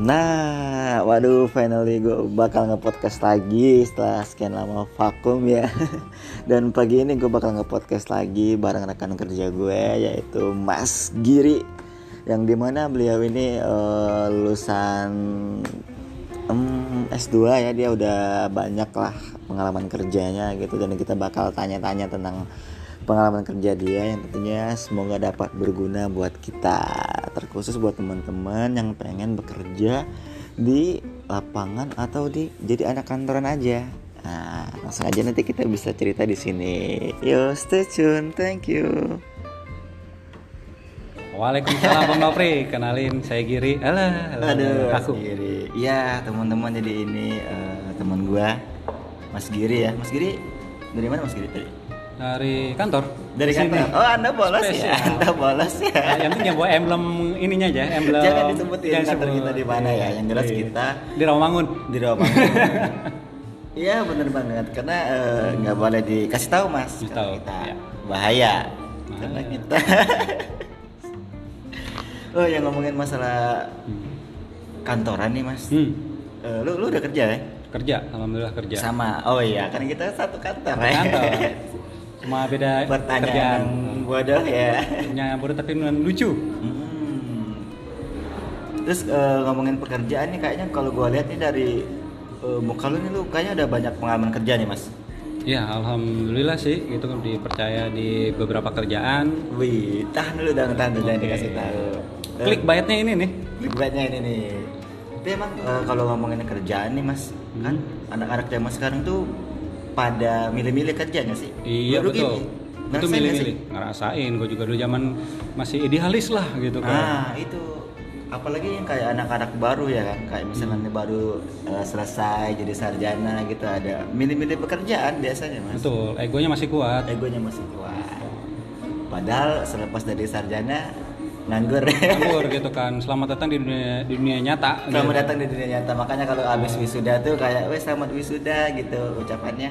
Nah, waduh, finally gue bakal nge-podcast lagi setelah sekian lama vakum ya. Dan pagi ini gue bakal nge-podcast lagi bareng rekan kerja gue yaitu Mas Giri. Yang di mana beliau ini uh, lulusan um, S2 ya, dia udah banyak lah pengalaman kerjanya gitu. Dan kita bakal tanya-tanya tentang pengalaman kerja dia yang tentunya semoga dapat berguna buat kita terkhusus buat teman-teman yang pengen bekerja di lapangan atau di jadi anak kantoran aja nah langsung aja nanti kita bisa cerita di sini yo stay tune thank you Waalaikumsalam Bang Nopri, kenalin saya Giri. Halo, halo. Aduh, aku. Giri. Ya, teman-teman jadi ini uh, teman gua Mas Giri ya. Mas Giri dari mana Mas Giri tadi? Dari kantor. Dari Sini. kantor. Oh, Anda bolos ya. Spesial. Anda bolos ya. Nah, yang penting ya bawa emblem ininya aja, emblem. Jangan disebutin Jangan kantor sebut. kita di mana ya. Yang jelas Iya. kita di Rawamangun. di Romangun. Iya bener banget karena eh, nggak boleh dikasih tahu mas Kasih Karena tahu, kita iya. bahaya Bahaya. karena kita oh yang ngomongin masalah kantoran nih mas Hmm. Eh, lu lu udah kerja ya Kerja, alhamdulillah kerja. sama oh iya kan kita satu kantor Satu ya kantor. Cuma beda pertanyaan kerjaan. bodoh ya Punya bodoh tapi lucu. Hmm. Terus eh, ngomongin pekerjaan nih kayaknya kalau gua lihat nih dari eh, muka lu nih lu kayaknya udah banyak pengalaman kerja nih mas. Ya, alhamdulillah sih itu kan dipercaya di beberapa kerjaan. Wih, tahan dulu dong, tahan dulu jangan Oke. dikasih tahu. Eh, Klik bayatnya ini nih. Clickbaitnya ini nih. Tapi emang eh, kalau ngomongin kerjaan nih mas, Hmm. kan anak-anak zaman sekarang tuh pada milih-milih kerja nggak sih? Iya Lu betul. gini, Itu ngerasain milih-milih. Ngerasain. Gue juga dulu zaman masih idealis lah gitu kan. Nah itu apalagi yang kayak anak-anak baru ya kan kayak misalnya Hmm. baru eh, selesai jadi sarjana gitu ada milih-milih pekerjaan biasanya mas Betul. Egonya masih kuat. egonya masih kuat padahal selepas dari sarjana nganggur. Nganggur gitu kan. Selamat datang di dunia di dunia nyata. Selamat gitu. datang di dunia nyata. Makanya kalau habis wisuda tuh kayak wes selamat wisuda gitu ucapannya.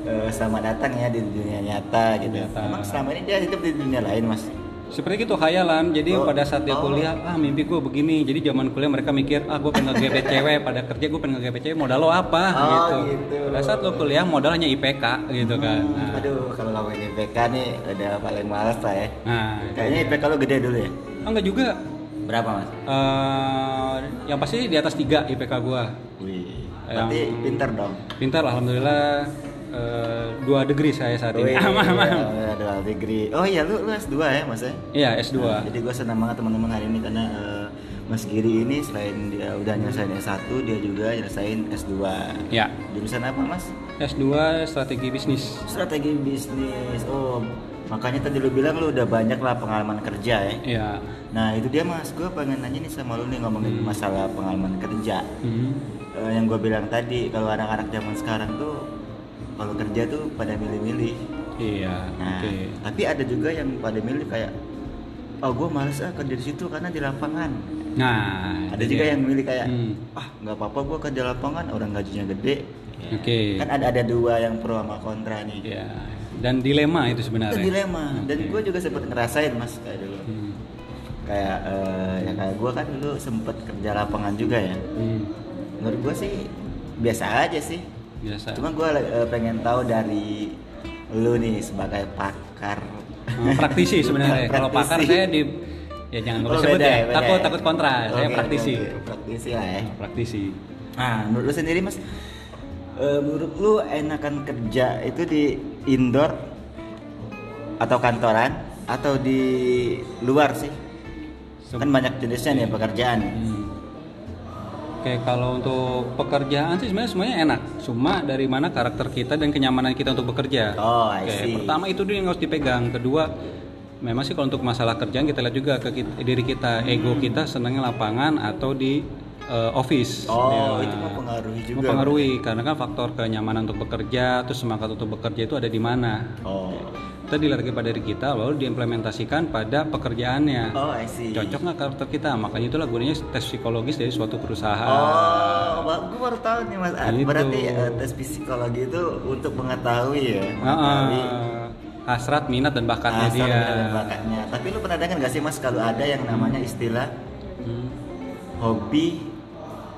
Eh, selamat datang ya di dunia nyata gitu. Nyata. emang selama ini dia hidup di dunia lain mas seperti itu khayalan jadi Oh, pada saat dia oh. kuliah ah mimpi gue begini jadi zaman kuliah mereka mikir ah gue pengen ngegebet cewek pada kerja gue pengen ngegebet cewek modal lo apa Oh, gitu. gitu. pada saat lo kuliah modal hanya IPK gitu kan Hmm, nah, aduh kalau ngomongin IPK nih udah paling males lah ya nah Kayaknya IPK lo gede dulu ya? oh, enggak juga Berapa mas? Eh, yang pasti di atas 3 IPK gue Wih, Yang- berarti pinter dong. pintar alhamdulillah eh, dua degree saya saat ini Wih, aman aman ya, Ada degree. Oh iya, lu, lu S2 ya mas ya? iya S2 Nah, jadi gue senang banget teman-teman hari ini karena eh, Mas Giri ini selain dia udah nyelesain S1, dia juga nyelesain S2. ya Jurusan apa mas? S2 strategi bisnis Strategi bisnis. Oh, makanya tadi lu bilang lu udah banyak lah pengalaman kerja ya. ya Nah itu dia mas, gue pengen nanya nih sama lu nih ngomongin masalah pengalaman kerja. Hmm. Eh, yang gue bilang tadi kalau anak-anak zaman sekarang tuh kalau kerja tuh pada milih-milih iya nah oke tapi ada juga yang pada milih kayak oh gue males ah kerja di situ karena di lapangan Nah, ada itu juga yang milih kayak Hmm. ah nggak apa-apa gue kerja lapangan orang gajinya gede Oke. kan ada ada dua yang pro sama kontra nih Ya. Dan dilema itu itu sebenarnya. dilema dan Oke. gue juga sempet ngerasain mas kayak dulu Hmm. kayak eh, ya kayak gue kan dulu sempet kerja lapangan juga ya Hmm. menurut gue sih biasa aja sih Biasa. Cuma gue pengen tahu dari lu nih sebagai pakar. Hmm, praktisi sebenarnya. Kalau pakar saya di ya jangan boleh Oh, sebut beda ya. beda Takut ya? takut kontra. saya Oke, praktisi. oke, oke. Praktisi lah ya. Praktisi. Nah, menurut lu sendiri mas, eh, menurut lu enakan kerja itu di indoor atau kantoran atau di luar sih? Kan banyak jenisnya nih pekerjaan. Hmm. Oke, kalau untuk pekerjaan sih sebenarnya semuanya enak. Cuma dari mana karakter kita dan kenyamanan kita untuk bekerja. Oh, I Oke, see. pertama itu dulu yang harus dipegang. Kedua, memang sih kalau untuk masalah kerjaan kita lihat juga ke kit- diri kita, ego kita senangnya lapangan atau di eh, office. Oh, Ya. itu mempengaruhi juga. Mempengaruhi karena kan faktor kenyamanan untuk bekerja, terus semangat untuk bekerja itu ada di mana. Oh, Kita dilihat kepada diri kita lalu diimplementasikan pada pekerjaannya. oh, I see. Cocok nggak karakter kita? Makanya itulah gunanya tes psikologis dari suatu perusahaan. Oh, gue baru tahu nih mas. Ah, Gitu. Berarti eh, tes psikologi itu untuk mengetahui ya, mengetahui hasrat, minat dan bakatnya asal dia. dan bakatnya. Tapi lu pernah dengar gak sih mas kalau ada yang namanya istilah Hmm. hobi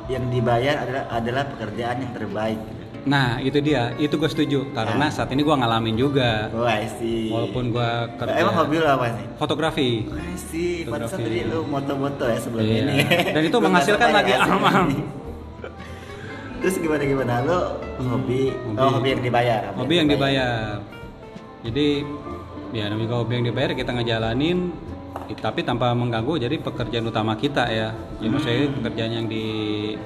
yang dibayar adalah adalah pekerjaan yang terbaik. Nah itu dia, itu gue setuju karena Nah. saat ini gue ngalamin juga. Oh, I see. Walaupun gue kerja Emang hobi lo apa sih? fotografi. Oh, I see. Fotografi. tadi lu moto-moto ya sebelum Iya. ini. Dan itu menghasilkan lagi, Amam. Terus gimana gimana lo hobi, hobi. oh hobi yang dibayar. Hobi yang dibayar. Jadi ya namanya hobi yang dibayar kita ngejalanin tapi tanpa mengganggu jadi pekerjaan utama kita ya. Jadi maksudnya pekerjaan yang di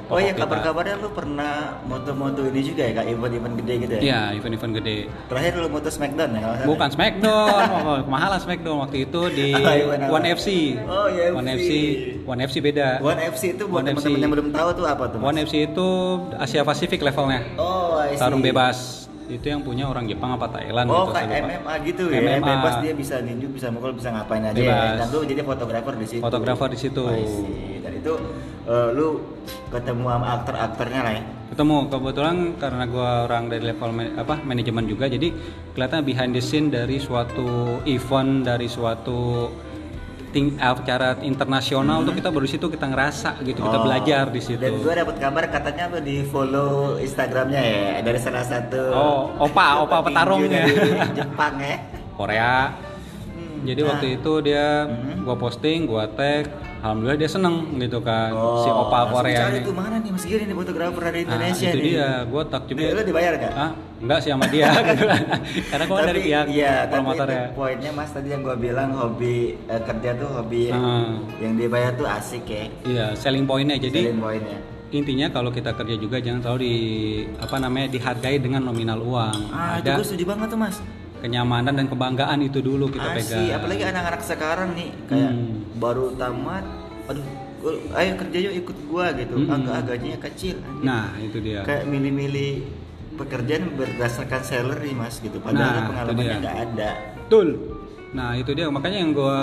Oh iya kabar-kabarnya lu pernah moto-moto ini juga ya kak event-event gede gitu ya? Iya, event-event gede. Terakhir lu moto Smackdown ya? kalau? Bukan Smackdown, oh, kemahalan Smackdown waktu itu di Oh, iya. One FC. Oh, iya, One FC. FC. One FC beda. One FC itu buat teman-teman yang belum tahu tuh apa tuh? Mas? One FC itu Asia Pasifik levelnya. Oh, I see. Tarung bebas. Itu yang punya orang Jepang apa Thailand Oh, gitu. kayak. MMA gitu ya. MMA. Bebas dia bisa ninju, bisa mukul, bisa ngapain aja ya. Bebas. Dan lu jadi fotografer di situ. Fotografer di situ. Oh. Dan itu eh, lu ketemu sama aktor-aktornya lah ya. ketemu kebetulan karena gua orang dari level ma- apa manajemen juga jadi kelihatan behind the scene dari suatu event dari suatu ting acara internasional tuh kita baru situ kita ngerasa gitu kita Oh. belajar di situ Dan gue dapat kabar katanya lu di follow Instagramnya ya dari salah satu Oh, opa, opa petinju petarung ya. dari Jepang ya. Korea Hmm, jadi nah. waktu itu dia Hmm. gua posting gua tag alhamdulillah dia seneng gitu kan Oh, si opa Korea ini tuh mana nih Mas Giri nih fotografer dari nah, Indonesia itu nih. dia gua tag juga Lu dibayar gak? ah enggak sih sama dia karena gua dari pihak iya, promotor tapi ya itu poinnya Mas tadi yang gua bilang hobi eh, kerja tuh hobi Ah. yang dibayar tuh asik ya. Iya, selling pointnya. Jadi Selling pointnya. intinya kalau kita kerja juga jangan selalu di apa namanya dihargai dengan nominal uang. Ah, itu Ada gue setuju banget tuh Mas. Kenyamanan dan kebanggaan itu dulu kita Asik, pegang. apalagi anak-anak sekarang nih kayak Hmm. baru tamat, aduh, ayo kerja yuk ikut gua gitu. Hmm. Agak gajinya kecil. Nah, itu dia. kayak milih-milih pekerjaan berdasarkan salary mas gitu padahal Nah, pengalamannya nggak ada Betul. Nah, itu dia makanya yang gua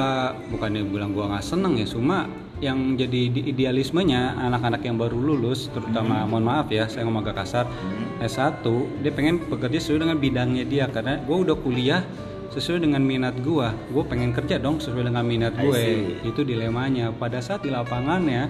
bukannya bilang gua nggak seneng ya, cuma yang jadi di- idealismenya anak-anak yang baru lulus terutama mohon maaf ya saya ngomong agak kasar Hmm. S1 dia pengen bekerja sesuai dengan bidangnya dia karena gua udah kuliah sesuai dengan minat gua. Gue pengen kerja dong sesuai dengan minat gue itu dilemanya. Pada saat di lapangannya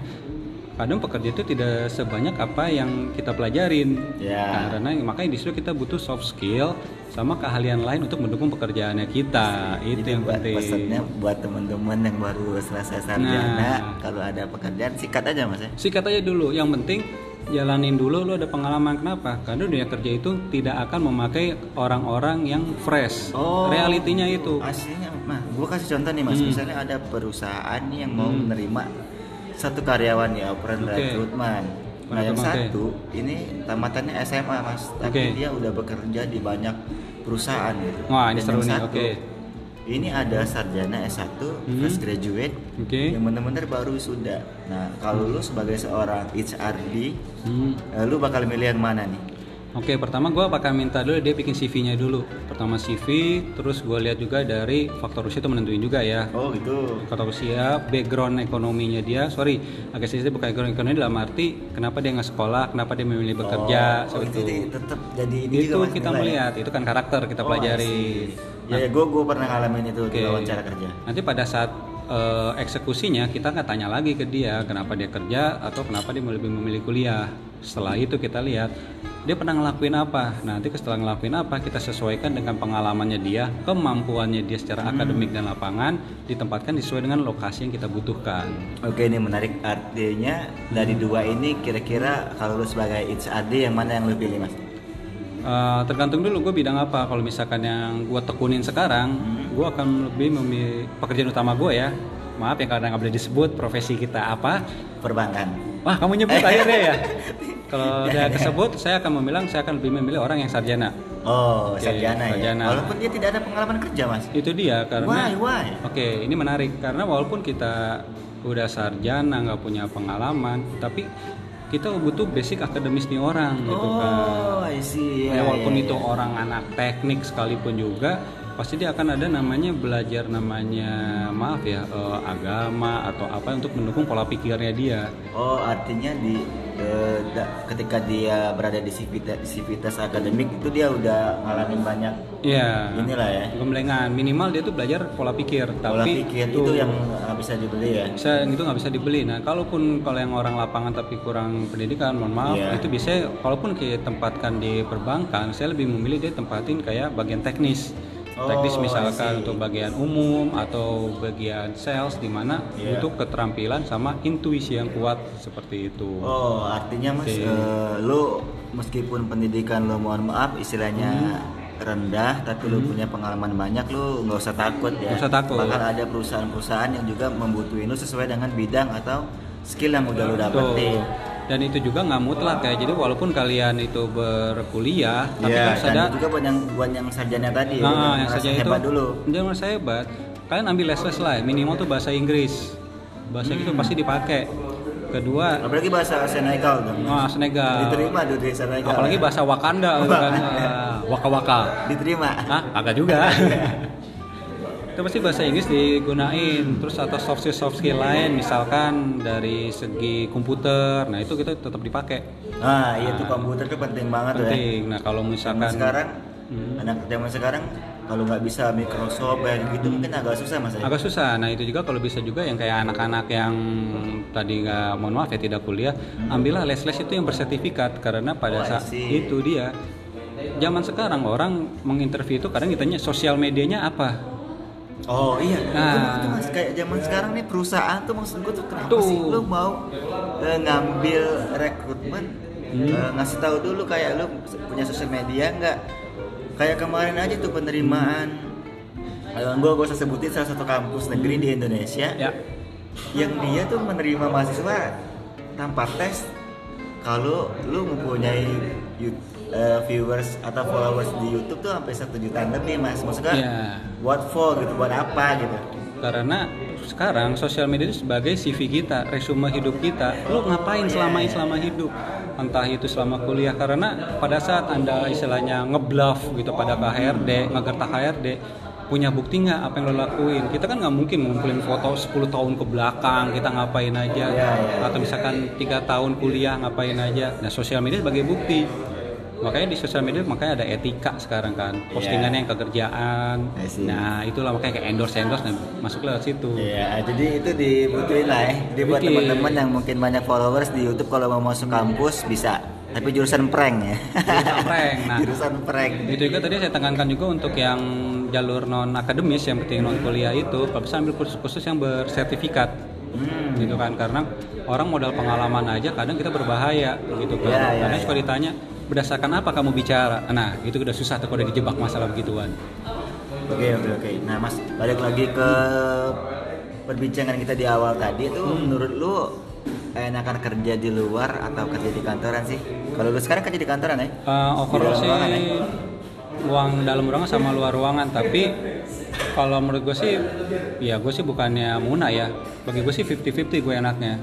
kadang pekerja itu tidak sebanyak apa yang kita pelajarin. Ya. karena makanya di situ kita butuh soft skill sama keahlian lain untuk mendukung pekerjaannya kita. Itu Jadi yang buat penting. pesannya buat teman-teman yang baru selesai sarjana Nah. kalau ada pekerjaan sikat aja mas ya. Sikat aja dulu. Yang penting jalanin dulu lo ada pengalaman kenapa karena dunia kerja itu tidak akan memakai orang-orang yang fresh Oh. realitinya itu aslinya nah gue kasih contoh nih mas Hmm. misalnya ada perusahaan yang mau Hmm. menerima satu karyawan ya operan Oke. rekrutmen nah yang oke. satu ini tamatannya SMA mas tapi Oke. dia udah bekerja di banyak perusahaan gitu Wah, ini Dan seru nih, oke. Ini ada sarjana S1 Hmm. fresh graduate Oke. yang bener-bener baru sudah nah kalau lu sebagai seorang HRD Hmm. eh, lu bakal milih yang mana nih Oke, pertama gue bakal minta dulu dia bikin CV-nya dulu. Pertama CV, terus gue lihat juga dari faktor usia itu menentuin juga ya. oh gitu Faktor usia, background ekonominya dia, sorry, agak sedikit bukan background ekonomi dalam arti kenapa dia nggak sekolah, kenapa dia memilih bekerja, oh, seperti jadi itu. tetap jadi ini Itu juga kita ya? melihat, itu kan karakter kita Oh, pelajari. Ya, ya gue gue pernah ngalamin itu Oke. di wawancara kerja. Nanti pada saat eh, eksekusinya kita nggak tanya lagi ke dia kenapa dia kerja atau kenapa dia lebih memilih kuliah. Setelah itu kita lihat dia pernah ngelakuin apa. Nanti setelah ngelakuin apa kita sesuaikan dengan pengalamannya dia, kemampuannya dia secara Hmm. akademik dan lapangan ditempatkan sesuai dengan lokasi yang kita butuhkan. Oke ini menarik artinya dari dua ini kira-kira kalau lu sebagai HRD yang mana yang lu pilih mas? Eh, tergantung dulu gue bidang apa. Kalau misalkan yang gue tekunin sekarang, Hmm. gue akan lebih memilih pekerjaan utama gue ya. Maaf ya karena nggak boleh disebut profesi kita apa. Perbankan. Wah, kamu nyebut akhirnya ya. Kalau udah kesebut, saya akan membilang saya akan lebih memilih orang yang sarjana. Oh Oke, sarjana ya. sarjana. Walaupun dia tidak ada pengalaman kerja mas. Itu dia karena Why why? Oke, ini menarik karena walaupun kita udah sarjana nggak punya pengalaman, tapi kita butuh basic akademis nih orang gitu kan. Oh I see. Ya, Ya, walaupun ya, itu ya. orang anak teknik sekalipun juga pasti dia akan ada namanya belajar namanya maaf ya eh, agama atau apa untuk mendukung pola pikirnya dia Oh, artinya di eh, da- ketika dia berada di sivitas, sivitas akademik itu dia udah ngalamin banyak Iya. inilah ya. Gemblengan minimal dia tuh belajar pola pikir Pola tapi pikir itu yang nggak bisa dibeli ya. bisa itu nggak bisa dibeli. Nah, kalaupun kalau yang orang lapangan tapi kurang pendidikan, mohon maaf, Iya. itu bisa walaupun kita tempatkan di perbankan, saya lebih memilih dia tempatin kayak bagian teknis. Oh, teknis misalkan see. untuk bagian umum atau bagian sales di mana Iya. butuh keterampilan sama intuisi yang kuat seperti itu. Oh, artinya Mas Oke. eh, lu meskipun pendidikan lu mohon maaf istilahnya Hmm. rendah tapi lu punya pengalaman banyak lu nggak usah takut ya. Usah takut. Bakal ada perusahaan-perusahaan yang juga membutuhin lu sesuai dengan bidang atau skill yang udah lu dapetin. Tuh. Dan itu juga nggak mutlak ya. Jadi walaupun kalian itu berkuliah, tapi Iya, harus ada juga buat yang buat yang sarjana tadi ya, Nah, yang yang saja itu hebat dulu. Jangan merasa hebat. Kalian ambil les-les lah, minimal tuh bahasa Inggris. Bahasa Hmm. itu pasti dipakai. Kedua, Apalagi bahasa Senegal dong. wah Senegal. Diterima tuh di Senegal. Apalagi bahasa Wakanda gitu kan. Ah, Waka-waka. diterima. Hah? Agak juga. itu pasti bahasa Inggris digunain terus atau soft skill soft skill lain misalkan dari segi komputer nah itu kita tetap dipakai Nah, iya tuh komputer tuh penting banget ya. penting nah kalau misalkan sekarang Hmm. anak zaman sekarang kalau nggak bisa Microsoft kayak gitu mungkin agak susah mas ya. agak susah. Nah itu juga kalau bisa juga yang kayak anak-anak yang tadi nggak mohon maaf ya tidak kuliah, ambillah les-les itu yang bersertifikat karena pada Oh, saat itu dia zaman sekarang orang menginterview itu kadang ditanya sosial medianya apa. Oh iya, Nah. Itu- itu mas kayak zaman sekarang nih perusahaan tuh maksud gue tuh kenapa Tuh. sih lu mau eh, ngambil rekrutmen Hmm. eh, ngasih tahu dulu kayak lu punya sosial media nggak? Kayak kemarin aja tuh penerimaan. Hmm. gue gue usah sebutin salah satu kampus negeri di Indonesia Ya, yang dia tuh menerima mahasiswa tanpa tes kalau lu mempunyai eh, viewers atau followers di YouTube tuh sampai satu juta lebih mas maksudnya Iya. what for gitu buat apa gitu karena sekarang sosial media itu sebagai CV kita, resume hidup kita. Lu ngapain selama selama hidup? Entah itu selama kuliah karena pada saat anda istilahnya ngebluff gitu pada KHRD, ngegertak HRD, punya bukti nggak apa yang lo lakuin? Kita kan nggak mungkin ngumpulin foto 10 tahun ke belakang kita ngapain aja, Iya, iya. atau misalkan tiga tahun kuliah ngapain aja. Nah sosial media sebagai bukti. Makanya di sosial media makanya ada etika sekarang kan, postingannya yang kekerjaan. Nah itulah makanya kayak endorse endorse nah, masuk lewat situ. Iya, jadi itu dibutuhin lah ya. Jadi buat teman-teman yang mungkin banyak followers di YouTube kalau mau masuk kampus bisa. Tapi jurusan prank ya. Jurusan prank, nah. jurusan prank. Itu juga tadi saya tekankan juga untuk yang jalur non akademis yang penting non kuliah itu kalau bisa ambil kursus-kursus yang bersertifikat Hmm. gitu kan karena orang modal pengalaman aja kadang kita berbahaya gitu kan Iya, iya, karena iya. suka ditanya berdasarkan apa kamu bicara nah itu udah susah tuh kalau dijebak masalah begituan Oke oke oke. Nah mas balik lagi ke perbincangan kita di awal tadi tuh Hmm. menurut lu enakan kerja di luar atau kerja di kantoran sih? Kalau lu sekarang kerja di kantoran ya? Uh, overall sih ruangan, ya? ruang dalam ruangan sama luar ruangan tapi kalau menurut gue sih ya gue sih bukannya muna ya bagi gue sih 50-50 gue enaknya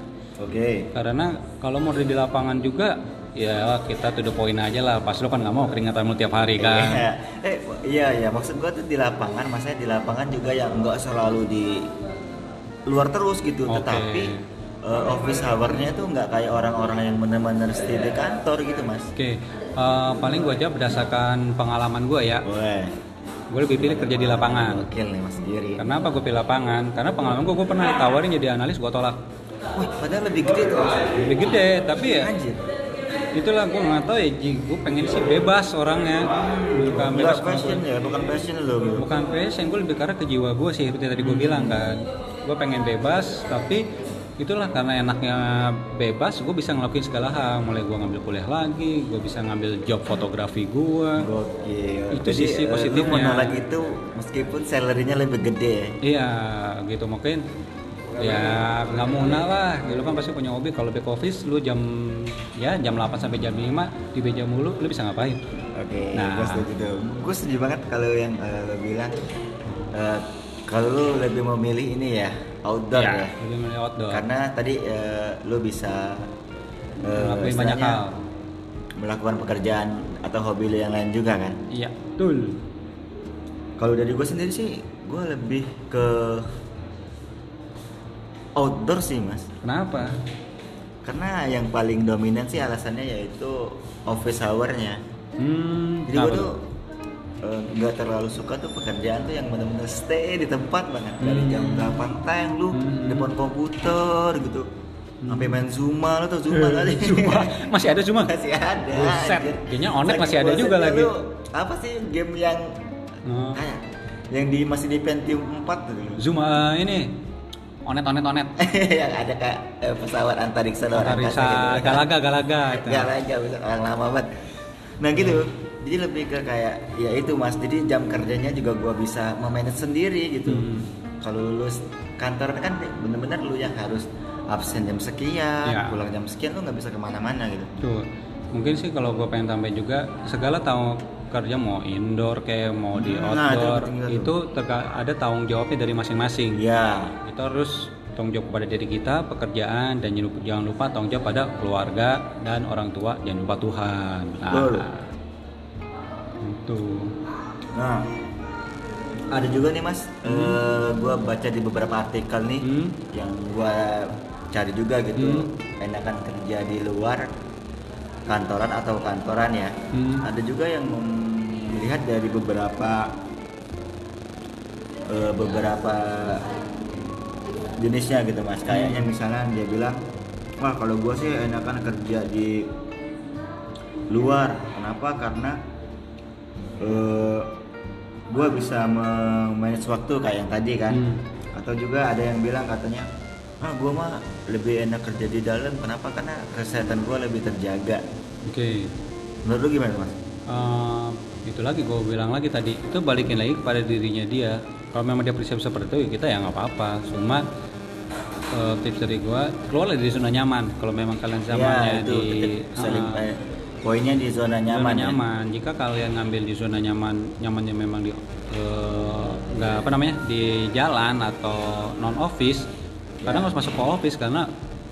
Oke. karena kalau mau di lapangan juga ya kita to the point aja lah pas lo kan nggak mau keringatan lu tiap hari kan Iya. Eh iya iya maksud gua tuh di lapangan, maksudnya di lapangan juga yang nggak selalu di luar terus gitu, Oke. tetapi eh, office hour-nya tuh nggak kayak orang-orang yang benar-benar stay di kantor gitu mas. oke eh, paling gue aja berdasarkan pengalaman gue ya Wah, gue lebih pilih kerja di lapangan gokil nih mas Giri. kenapa gue pilih lapangan karena pengalaman gue gue pernah ditawarin jadi analis gue tolak Wih, padahal lebih gede tuh. Lebih gede tapi ya Anjir. Itulah gue nggak tahu ya Ji. gue pengen sih bebas orangnya bukan bebas passion ya, bukan passion lo. bukan passion gue lebih karena ke jiwa gue sih seperti tadi gue bilang kan gue pengen bebas tapi itulah karena enaknya bebas gue bisa ngelakuin segala hal mulai gue ngambil kuliah lagi gue bisa ngambil job fotografi gue Gokil. Itu Jadi, sisi eh, positifnya. menolak itu meskipun salary-nya lebih gede ya. iya gitu mungkin ya nggak muna lah lu kan pasti punya hobi kalau back office lu jam ya jam 8 sampai jam 5 di meja mulu lu bisa ngapain Oke, Nah. gue setuju tuh. Gue setuju banget kalau yang eh, lo bilang eh, kalau lu lebih memilih ini ya outdoor ya. lebih milih outdoor Karena tadi eh, lu bisa eh, ngelakuin banyak hal melakukan pekerjaan atau hobi lu yang lain juga kan. iya betul Kalau dari gue sendiri sih, gue lebih ke outdoor sih mas. Kenapa? Karena yang paling dominan sih alasannya yaitu office hour-nya. Hmm, Jadi gue tuh eh, nggak terlalu suka tuh pekerjaan tuh yang benar-benar stay di tempat banget dari Hmm. jam 8 tayang lu Hmm. depan komputer gitu. Sampai main Zuma lo tuh Zuma kali. Zuma. Masih ada Zuma? masih ada. Buset, kayaknya Onet masih ada juga lagi. lu, apa sih game yang Oh. kayak yang di masih di Pentium 4 tuh dulu. Zuma ini onet onet onet yang ada kayak eh, pesawat antariksa luar Antariksa gitu. Galaga Galaga itu. Galaga orang lama banget. Nah gitu. Jadi lebih ke kayak ya itu Mas. Jadi jam kerjanya juga gua bisa memanage sendiri gitu. Hmm. Kalau lulus kantor kan bener-bener lu yang harus absen jam sekian, Ya. pulang jam sekian lu nggak bisa ke mana-mana gitu. Tuh, mungkin sih kalau gue pengen tambah juga segala tahu kerja mau indoor kayak mau di Hmm, nah, itu outdoor juga itu terga- ada tanggung jawabnya dari masing-masing. Ya. Kita harus tanggung jawab pada diri kita, pekerjaan dan jangan lupa, tanggung jawab pada keluarga dan orang tua, jangan lupa Tuhan. Nah, Betul. itu. Nah, ada juga nih Mas, eh, gua baca di beberapa artikel nih Hmm. yang gua cari juga gitu, Hmm. enakan kerja di luar kantoran atau kantoran ya. Hmm. Ada juga yang melihat dari beberapa eh, beberapa jenisnya gitu Mas. Kayaknya misalnya dia bilang, wah kalau gua sih enakan kerja di luar. Kenapa? Karena eh gue bisa manage waktu kayak yang tadi kan Hmm. atau juga ada yang bilang katanya ah gue mah lebih enak kerja di dalam. Kenapa? Karena kesehatan gue lebih terjaga. Oke. menurut lu gimana mas? Eh, itu lagi gue bilang lagi tadi. Itu balikin lagi kepada dirinya dia. Kalau memang dia prinsip seperti itu ya kita ya nggak apa-apa. Cuma eh, tips dari gue keluar dari zona nyaman. Kalau memang kalian zamannya ya itu di saling eh, poinnya di zona nyaman, zona ya. nyaman. Jika kalian ngambil di zona nyaman nyamannya memang di eh, nggak apa namanya di jalan atau non office kadang harus masuk ke office karena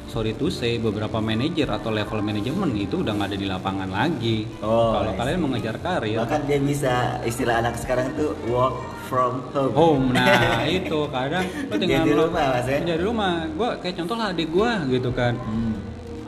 sorry to say beberapa manajer atau level manajemen itu udah nggak ada di lapangan lagi. Oh, kalau kalian mengejar karir bahkan dia bisa istilah anak sekarang tuh work from home. Home. Nah itu kadang lo tinggal di rumah, Mas, ya? kerja di rumah. Gue kayak contoh lah adik gue gitu kan. Hmm.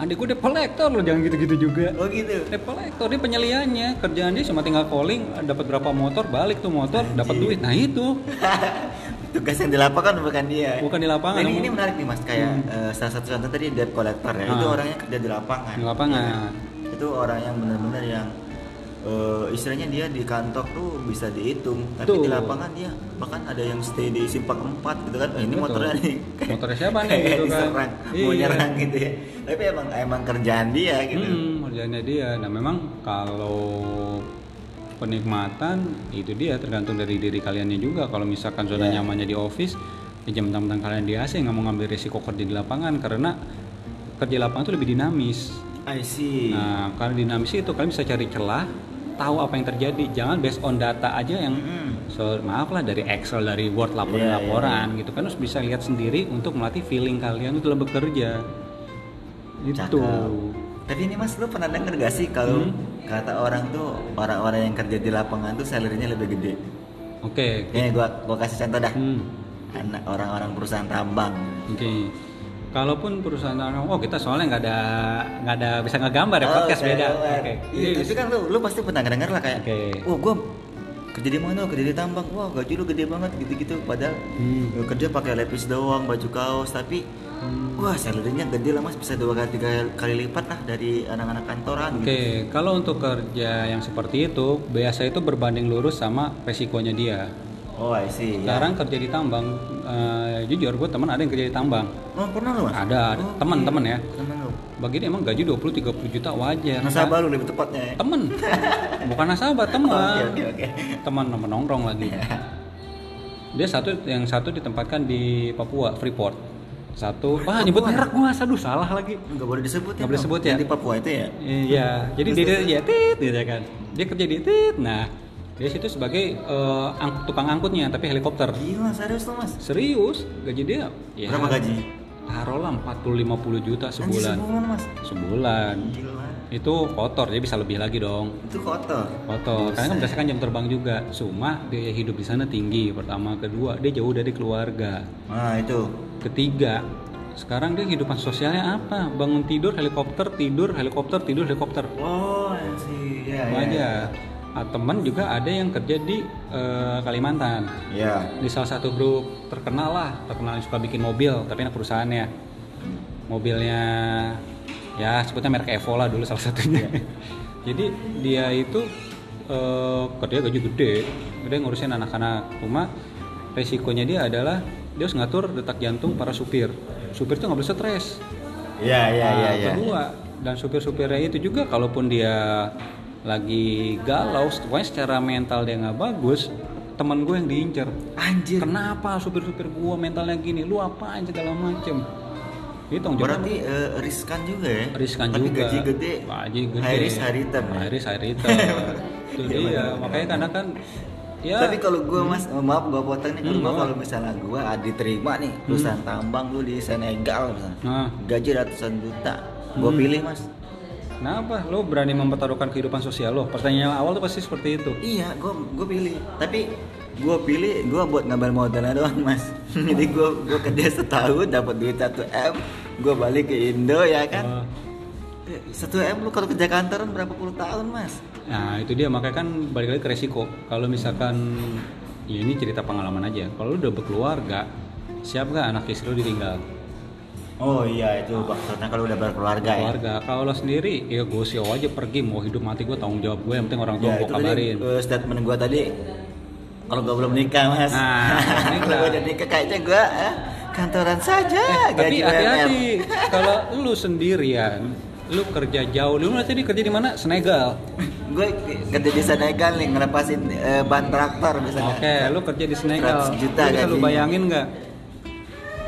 adik gue debt collector lo jangan gitu-gitu juga. Oh gitu? Debt collector dia penyeliannya. Kerjaan dia cuma tinggal calling dapat berapa motor balik tuh motor dapat duit. Nah itu tugas yang di lapangan bukan dia bukan di lapangan ini, ini menarik nih mas kayak Hmm. eh, salah satu contoh tadi debt collector ya itu Ah. orangnya kerja di lapangan di lapangan itu orang yang benar-benar yang eh, istilahnya dia di kantor tuh bisa dihitung tapi Tuh. di lapangan dia bahkan ada yang stay di simpang 4 gitu kan oh, ini Betul. motornya nih Motornya siapa nih, gitu kan. diserang mau Iya. nyerang gitu ya tapi emang emang kerjaan dia gitu hmm, kerjaannya dia nah memang kalau penikmatan itu dia tergantung dari diri kaliannya juga kalau misalkan zona Ya. nyamannya di office ya jam tentang kalian di AC nggak mau ngambil risiko kerja di lapangan karena kerja di lapangan itu lebih dinamis I see Nah, karena dinamis itu kalian bisa cari celah, tahu apa yang terjadi. Jangan based on data aja yang Mm-mm. so, maaf lah dari Excel, dari Word Iya, laporan-laporan gitu kan harus bisa lihat sendiri untuk melatih feeling kalian itu dalam bekerja. Itu. Cakep. Tapi ini mas, lu pernah denger gak sih kalau Hmm. Kata orang tuh orang-orang yang kerja di lapangan tuh salary-nya lebih gede? Oke. Ini gua gua kasih contoh dah. Hmm. Anak orang-orang perusahaan tambang. Oke. Kalaupun perusahaan oh kita soalnya nggak ada nggak ada bisa ngegambar ya podcast kayak beda. gambar. Oke. Iya, tapi kan lu lu pasti pernah denger lah kayak, Oke. "Wah, gua kerja di mana? Kerja di tambang. Wah, gaji lu gede banget gitu-gitu." Padahal Hmm. kerja pakai lepis doang, baju kaos, tapi. Wah, salary-nya gede lah Mas, bisa dua kali tiga kali lipat lah dari anak-anak kantoran Oke, gitu. kalau untuk kerja yang seperti itu biasa itu berbanding lurus sama resikonya dia. Oh, I see. Ya. Sekarang kerja di tambang, eh, jujur gue teman ada yang kerja di tambang. Oh, pernah lu, Mas? Ada, ada. Oh, teman-teman ya. Temen lu. Bagi dia emang gaji 20-30 juta wajar. Nasabah lu lebih tepatnya ya. Temen, bukan nasabah, teman. Oke, oke, oke. Teman teman nongkrong lagi. Dia satu yang satu ditempatkan di Papua, Freeport. Satu, wah nyebut merek gua, aduh salah lagi. Enggak boleh disebut ya. Nggak boleh Bang? sebut ya? Di Papua itu ya. Iya, jadi Terus, dia terus, ya tit gitu ya kan. Dia kerja di tit. Nah, dia situ sebagai eh, ang- tukang angkutnya tapi helikopter. Gila, serius lu, Mas. Serius, gaji dia ya Berapa gaji? Taruhlah 40 50 juta Anjir, sebulan. sebulan, Mas. Sebulan. Gila. Itu kotor jadi bisa lebih lagi dong. Itu kotor. kotor karena kan berdasarkan jam terbang juga. Cuma biaya hidup di sana tinggi. Pertama kedua dia jauh dari keluarga. Nah, itu. ketiga sekarang dia kehidupan sosialnya apa? Bangun tidur helikopter tidur helikopter tidur helikopter. Oh, sih. Ya, Itu aja. Ah, temen juga ada yang kerja di eh, Kalimantan. Ya. di salah satu grup terkenal lah. Terkenal yang suka bikin mobil tapi anak perusahaannya. Mobilnya ya sebutnya merek Evo lah dulu salah satunya. Jadi dia itu eh, kerja gaji gede gede ngurusin anak-anak. Cuma resikonya dia adalah dia harus ngatur detak jantung para supir. Supir tuh nggak boleh stres. Ya, ya, Nah, ya, kedua dan supir-supirnya itu juga kalaupun dia lagi galau pokoknya secara mental dia nggak bagus teman gue yang diincer Anjir. kenapa supir-supir gue mentalnya gini? Lu apa aja segala macem jawab Berarti eh, riskan juga ya? riskan Tapi juga gaji gede. gaji gede High risk, high return. ya? high risk high return itu Iya, dia benar. makanya karena kan ya Tapi kalau gue mas, oh, maaf gue potong nih. Kalau Hmm, kalau misalnya gue diterima nih perusahaan tambang lu di Senegal misalnya, nah gaji ratusan juta, gue Hmm. pilih mas. kenapa lo berani mempertaruhkan kehidupan sosial lo pertanyaan awal tuh pasti seperti itu Iya, gue gue pilih. Tapi gue pilih gue buat ngambil modalnya doang mas. Jadi gue gue kerja setahun dapat duit 1 m, gue balik ke Indo ya kan. Eh, Satu m lu kalau kerja kantoran berapa puluh tahun mas? Nah itu dia makanya kan balik lagi ke resiko. Kalau misalkan ya ini cerita pengalaman aja. Kalau lu udah berkeluarga, siap gak anak istri lu ditinggal? Oh iya itu maksudnya kalau udah berkeluarga ya. Keluarga. Kalau lo sendiri, ya gue sih aja pergi mau hidup mati gue tanggung jawab gue. Yang penting orang tua Ya gue tadi kabarin. eh, statement gue tadi kalau gue belum nikah mas. Nah, kalau gue udah nikah kayaknya gue eh, kantoran saja Eh, tapi hati-hati. Kalau lu sendirian, lu kerja jauh. Lu tadi kerja di mana? Senegal. gue kerja di Senegal nih ngelepasin eh, ban traktor misalnya. Oke, lu kerja di Senegal. 100 juta lu bisa lu bayangin nggak?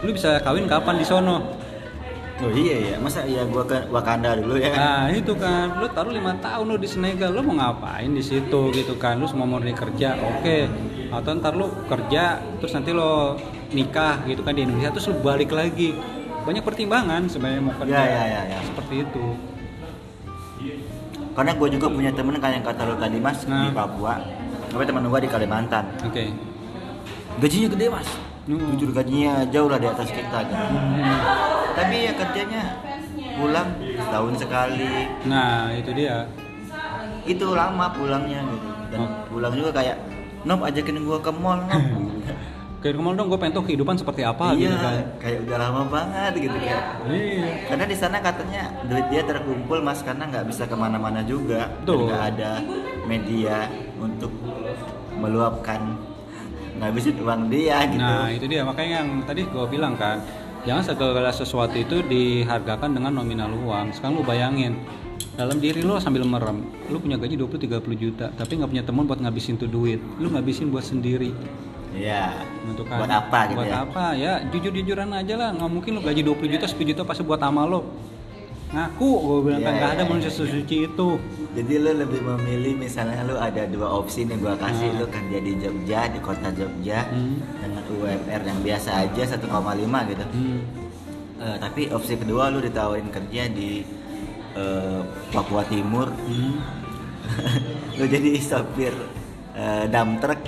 Lu bisa kawin kapan di sono? Oh iya iya, masa ya gue ke Wakanda dulu ya? Nah itu kan, lu taruh lima tahun lu di Senegal, lu mau ngapain di situ gitu kan? Lu semua murni kerja, oke. Atau ntar lu kerja, terus nanti lo nikah gitu kan di Indonesia, terus lu balik lagi. Banyak pertimbangan sebenarnya mau kerja. Ya, ya, ya, ya. Seperti itu. Karena gue juga punya temen kayak yang kata lo tadi mas Nah. di Papua, tapi teman gue di Kalimantan. Oke. Gajinya gede mas, Hmm. jujur gajinya jauh lah di atas kita gitu. Tapi ya kerjanya pulang setahun sekali, Nah itu dia. itu lama pulangnya gitu. Dan Oh. pulang juga kayak, Nop ajakin gue ke mall Nop. Kayak kemarin dong gue pengen tahu kehidupan seperti apa iya, gitu kan. kayak udah lama banget gitu kayak. Iya. Karena di sana katanya duit dia terkumpul mas karena nggak bisa ke mana-mana juga, dan Betul. nggak ada media untuk meluapkan ngabisin uang dia gitu. Nah itu dia makanya yang tadi gue bilang kan jangan segala sesuatu itu dihargakan dengan nominal uang. Sekarang lu bayangin dalam diri lu sambil merem, lu punya gaji 20-30 juta, tapi nggak punya teman buat ngabisin tuh duit. Lu ngabisin buat sendiri. Iya. Untuk kan, Buat apa gitu buat ya? apa ya? Jujur-jujuran aja lah. Nggak mungkin lu gaji 20 juta, 10 juta pasti buat amal lo. Ngaku, gue bilang Iya, kan nggak iya, ada iya, manusia iya. sesuci itu. Jadi lu lebih memilih misalnya lu ada dua opsi nih gua kasih Nah. lu kerja di Jogja di kota Jogja Hmm. dengan UMR yang biasa aja 1,5 gitu. Hmm. Eh, tapi opsi kedua lu ditawarin kerja di eh, Papua Timur Hmm. lu jadi sopir eh, dump truck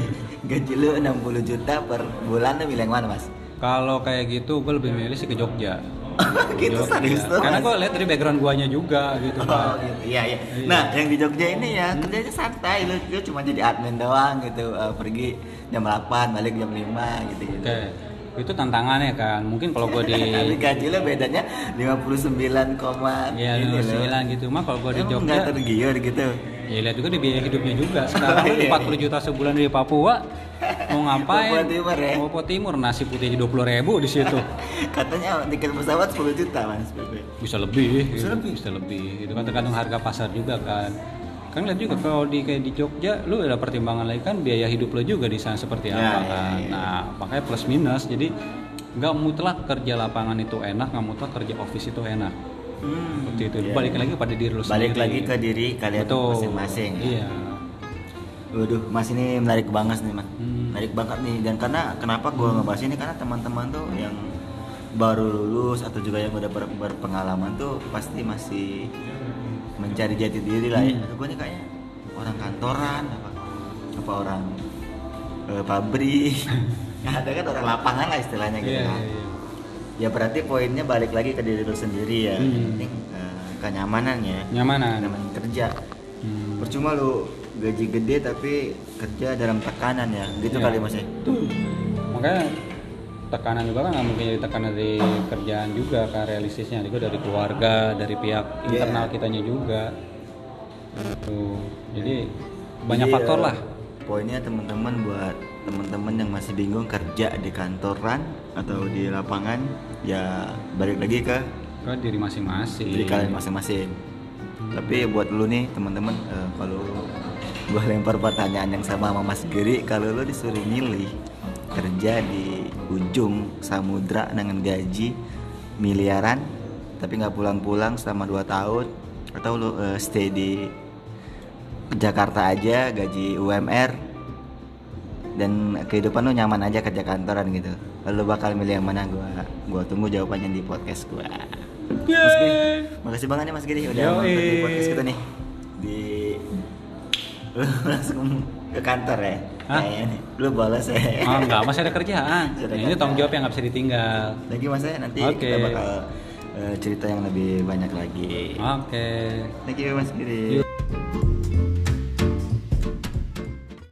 gaji lu 60 juta per bulan lu milih yang mana mas? Kalau kayak gitu, gue lebih milih sih ke Jogja. gitu Jogja. serius tuh Karena gue lihat dari background guanya juga gitu Oh, kan. gitu. Iya, iya. Iya. Nah, yang di Jogja ini ya kerjanya santai. Lu, lu cuma jadi admin doang gitu. Eh, pergi jam 8, balik jam 5 gitu gitu. Oke, itu tantangannya kan. Mungkin kalau gue di gaji lu bedanya 59, koma ya ini loh. 29 gitu mah kalau gue di Jogja nggak tergiur gitu. ya lihat juga di biaya hidupnya juga sekarang kan Iya, 40 juta sebulan di Papua mau ngapain Papua Timur ya? Papua Timur nasi putih dua puluh ribu di situ Katanya tiket pesawat 10 juta, Mas. Bisa lebih Bisa gitu. lebih? bisa lebih itu kan tergantung harga pasar juga kan kan lihat juga kalau di kayak di Jogja lu ada pertimbangan lagi kan biaya hidup lo juga di sana seperti Ya, apa ya, kan ya. nah makanya plus minus jadi nggak mutlak kerja lapangan itu enak nggak mutlak kerja office itu enak Hmm, seperti itu iya. balik lagi pada diri lu Balik sendiri lagi ke diri kalian Betul. masing-masing. ya. iya Waduh, Mas ini menarik banget nih, Mas. Hmm. Menarik banget nih. Dan karena kenapa gua ngebahas ini karena teman-teman tuh yang baru lulus atau juga yang udah ber- berpengalaman tuh pasti masih mencari jati diri lah ya Hmm. gue nih kayaknya orang kantoran apa apa orang eh, pabrik ada kan orang lapangan lah istilahnya gitu Iya, kan iya, iya. ya berarti poinnya balik lagi ke diri lu sendiri ya Hmm. Yang penting eh, kenyamanan ya Nyamanan. kenyamanan kerja Hmm. percuma lu gaji gede tapi kerja dalam tekanan ya gitu Iya. kali mas ya Tuh. Makanya tekanan juga kan nggak mungkin jadi tekanan dari kerjaan juga kan realistisnya. Juga dari keluarga dari pihak Iya. internal kitanya juga. Gitu. Jadi banyak Jadi, faktor lah. Poinnya teman-teman buat teman-teman yang masih bingung kerja di kantoran atau di lapangan ya balik lagi ke ke diri masing-masing. Diri kalian masing-masing. Tapi buat lu nih teman-teman eh, kalau gua lempar pertanyaan yang sama sama Mas Giri kalau lu disuruh milih kerja di ujung samudra dengan gaji miliaran tapi nggak pulang-pulang selama 2 tahun. Atau lu eh, stay di Jakarta aja gaji UMR dan kehidupan lu nyaman aja kerja kantoran gitu. Lalu bakal milih yang mana? Gua gua tunggu jawabannya di podcast gua. Mas Giri, makasih banget nih Mas Giri. Udah mampir di podcast kita nih. Di lu langsung ke kantor ya Hah? Nih. lu balas ya oh enggak masih ada kerjaan ini tanggung jawab yang nggak bisa ditinggal lagi mas ya nanti Oke. kita bakal eh, cerita yang lebih banyak lagi oke thank you Mas Giri.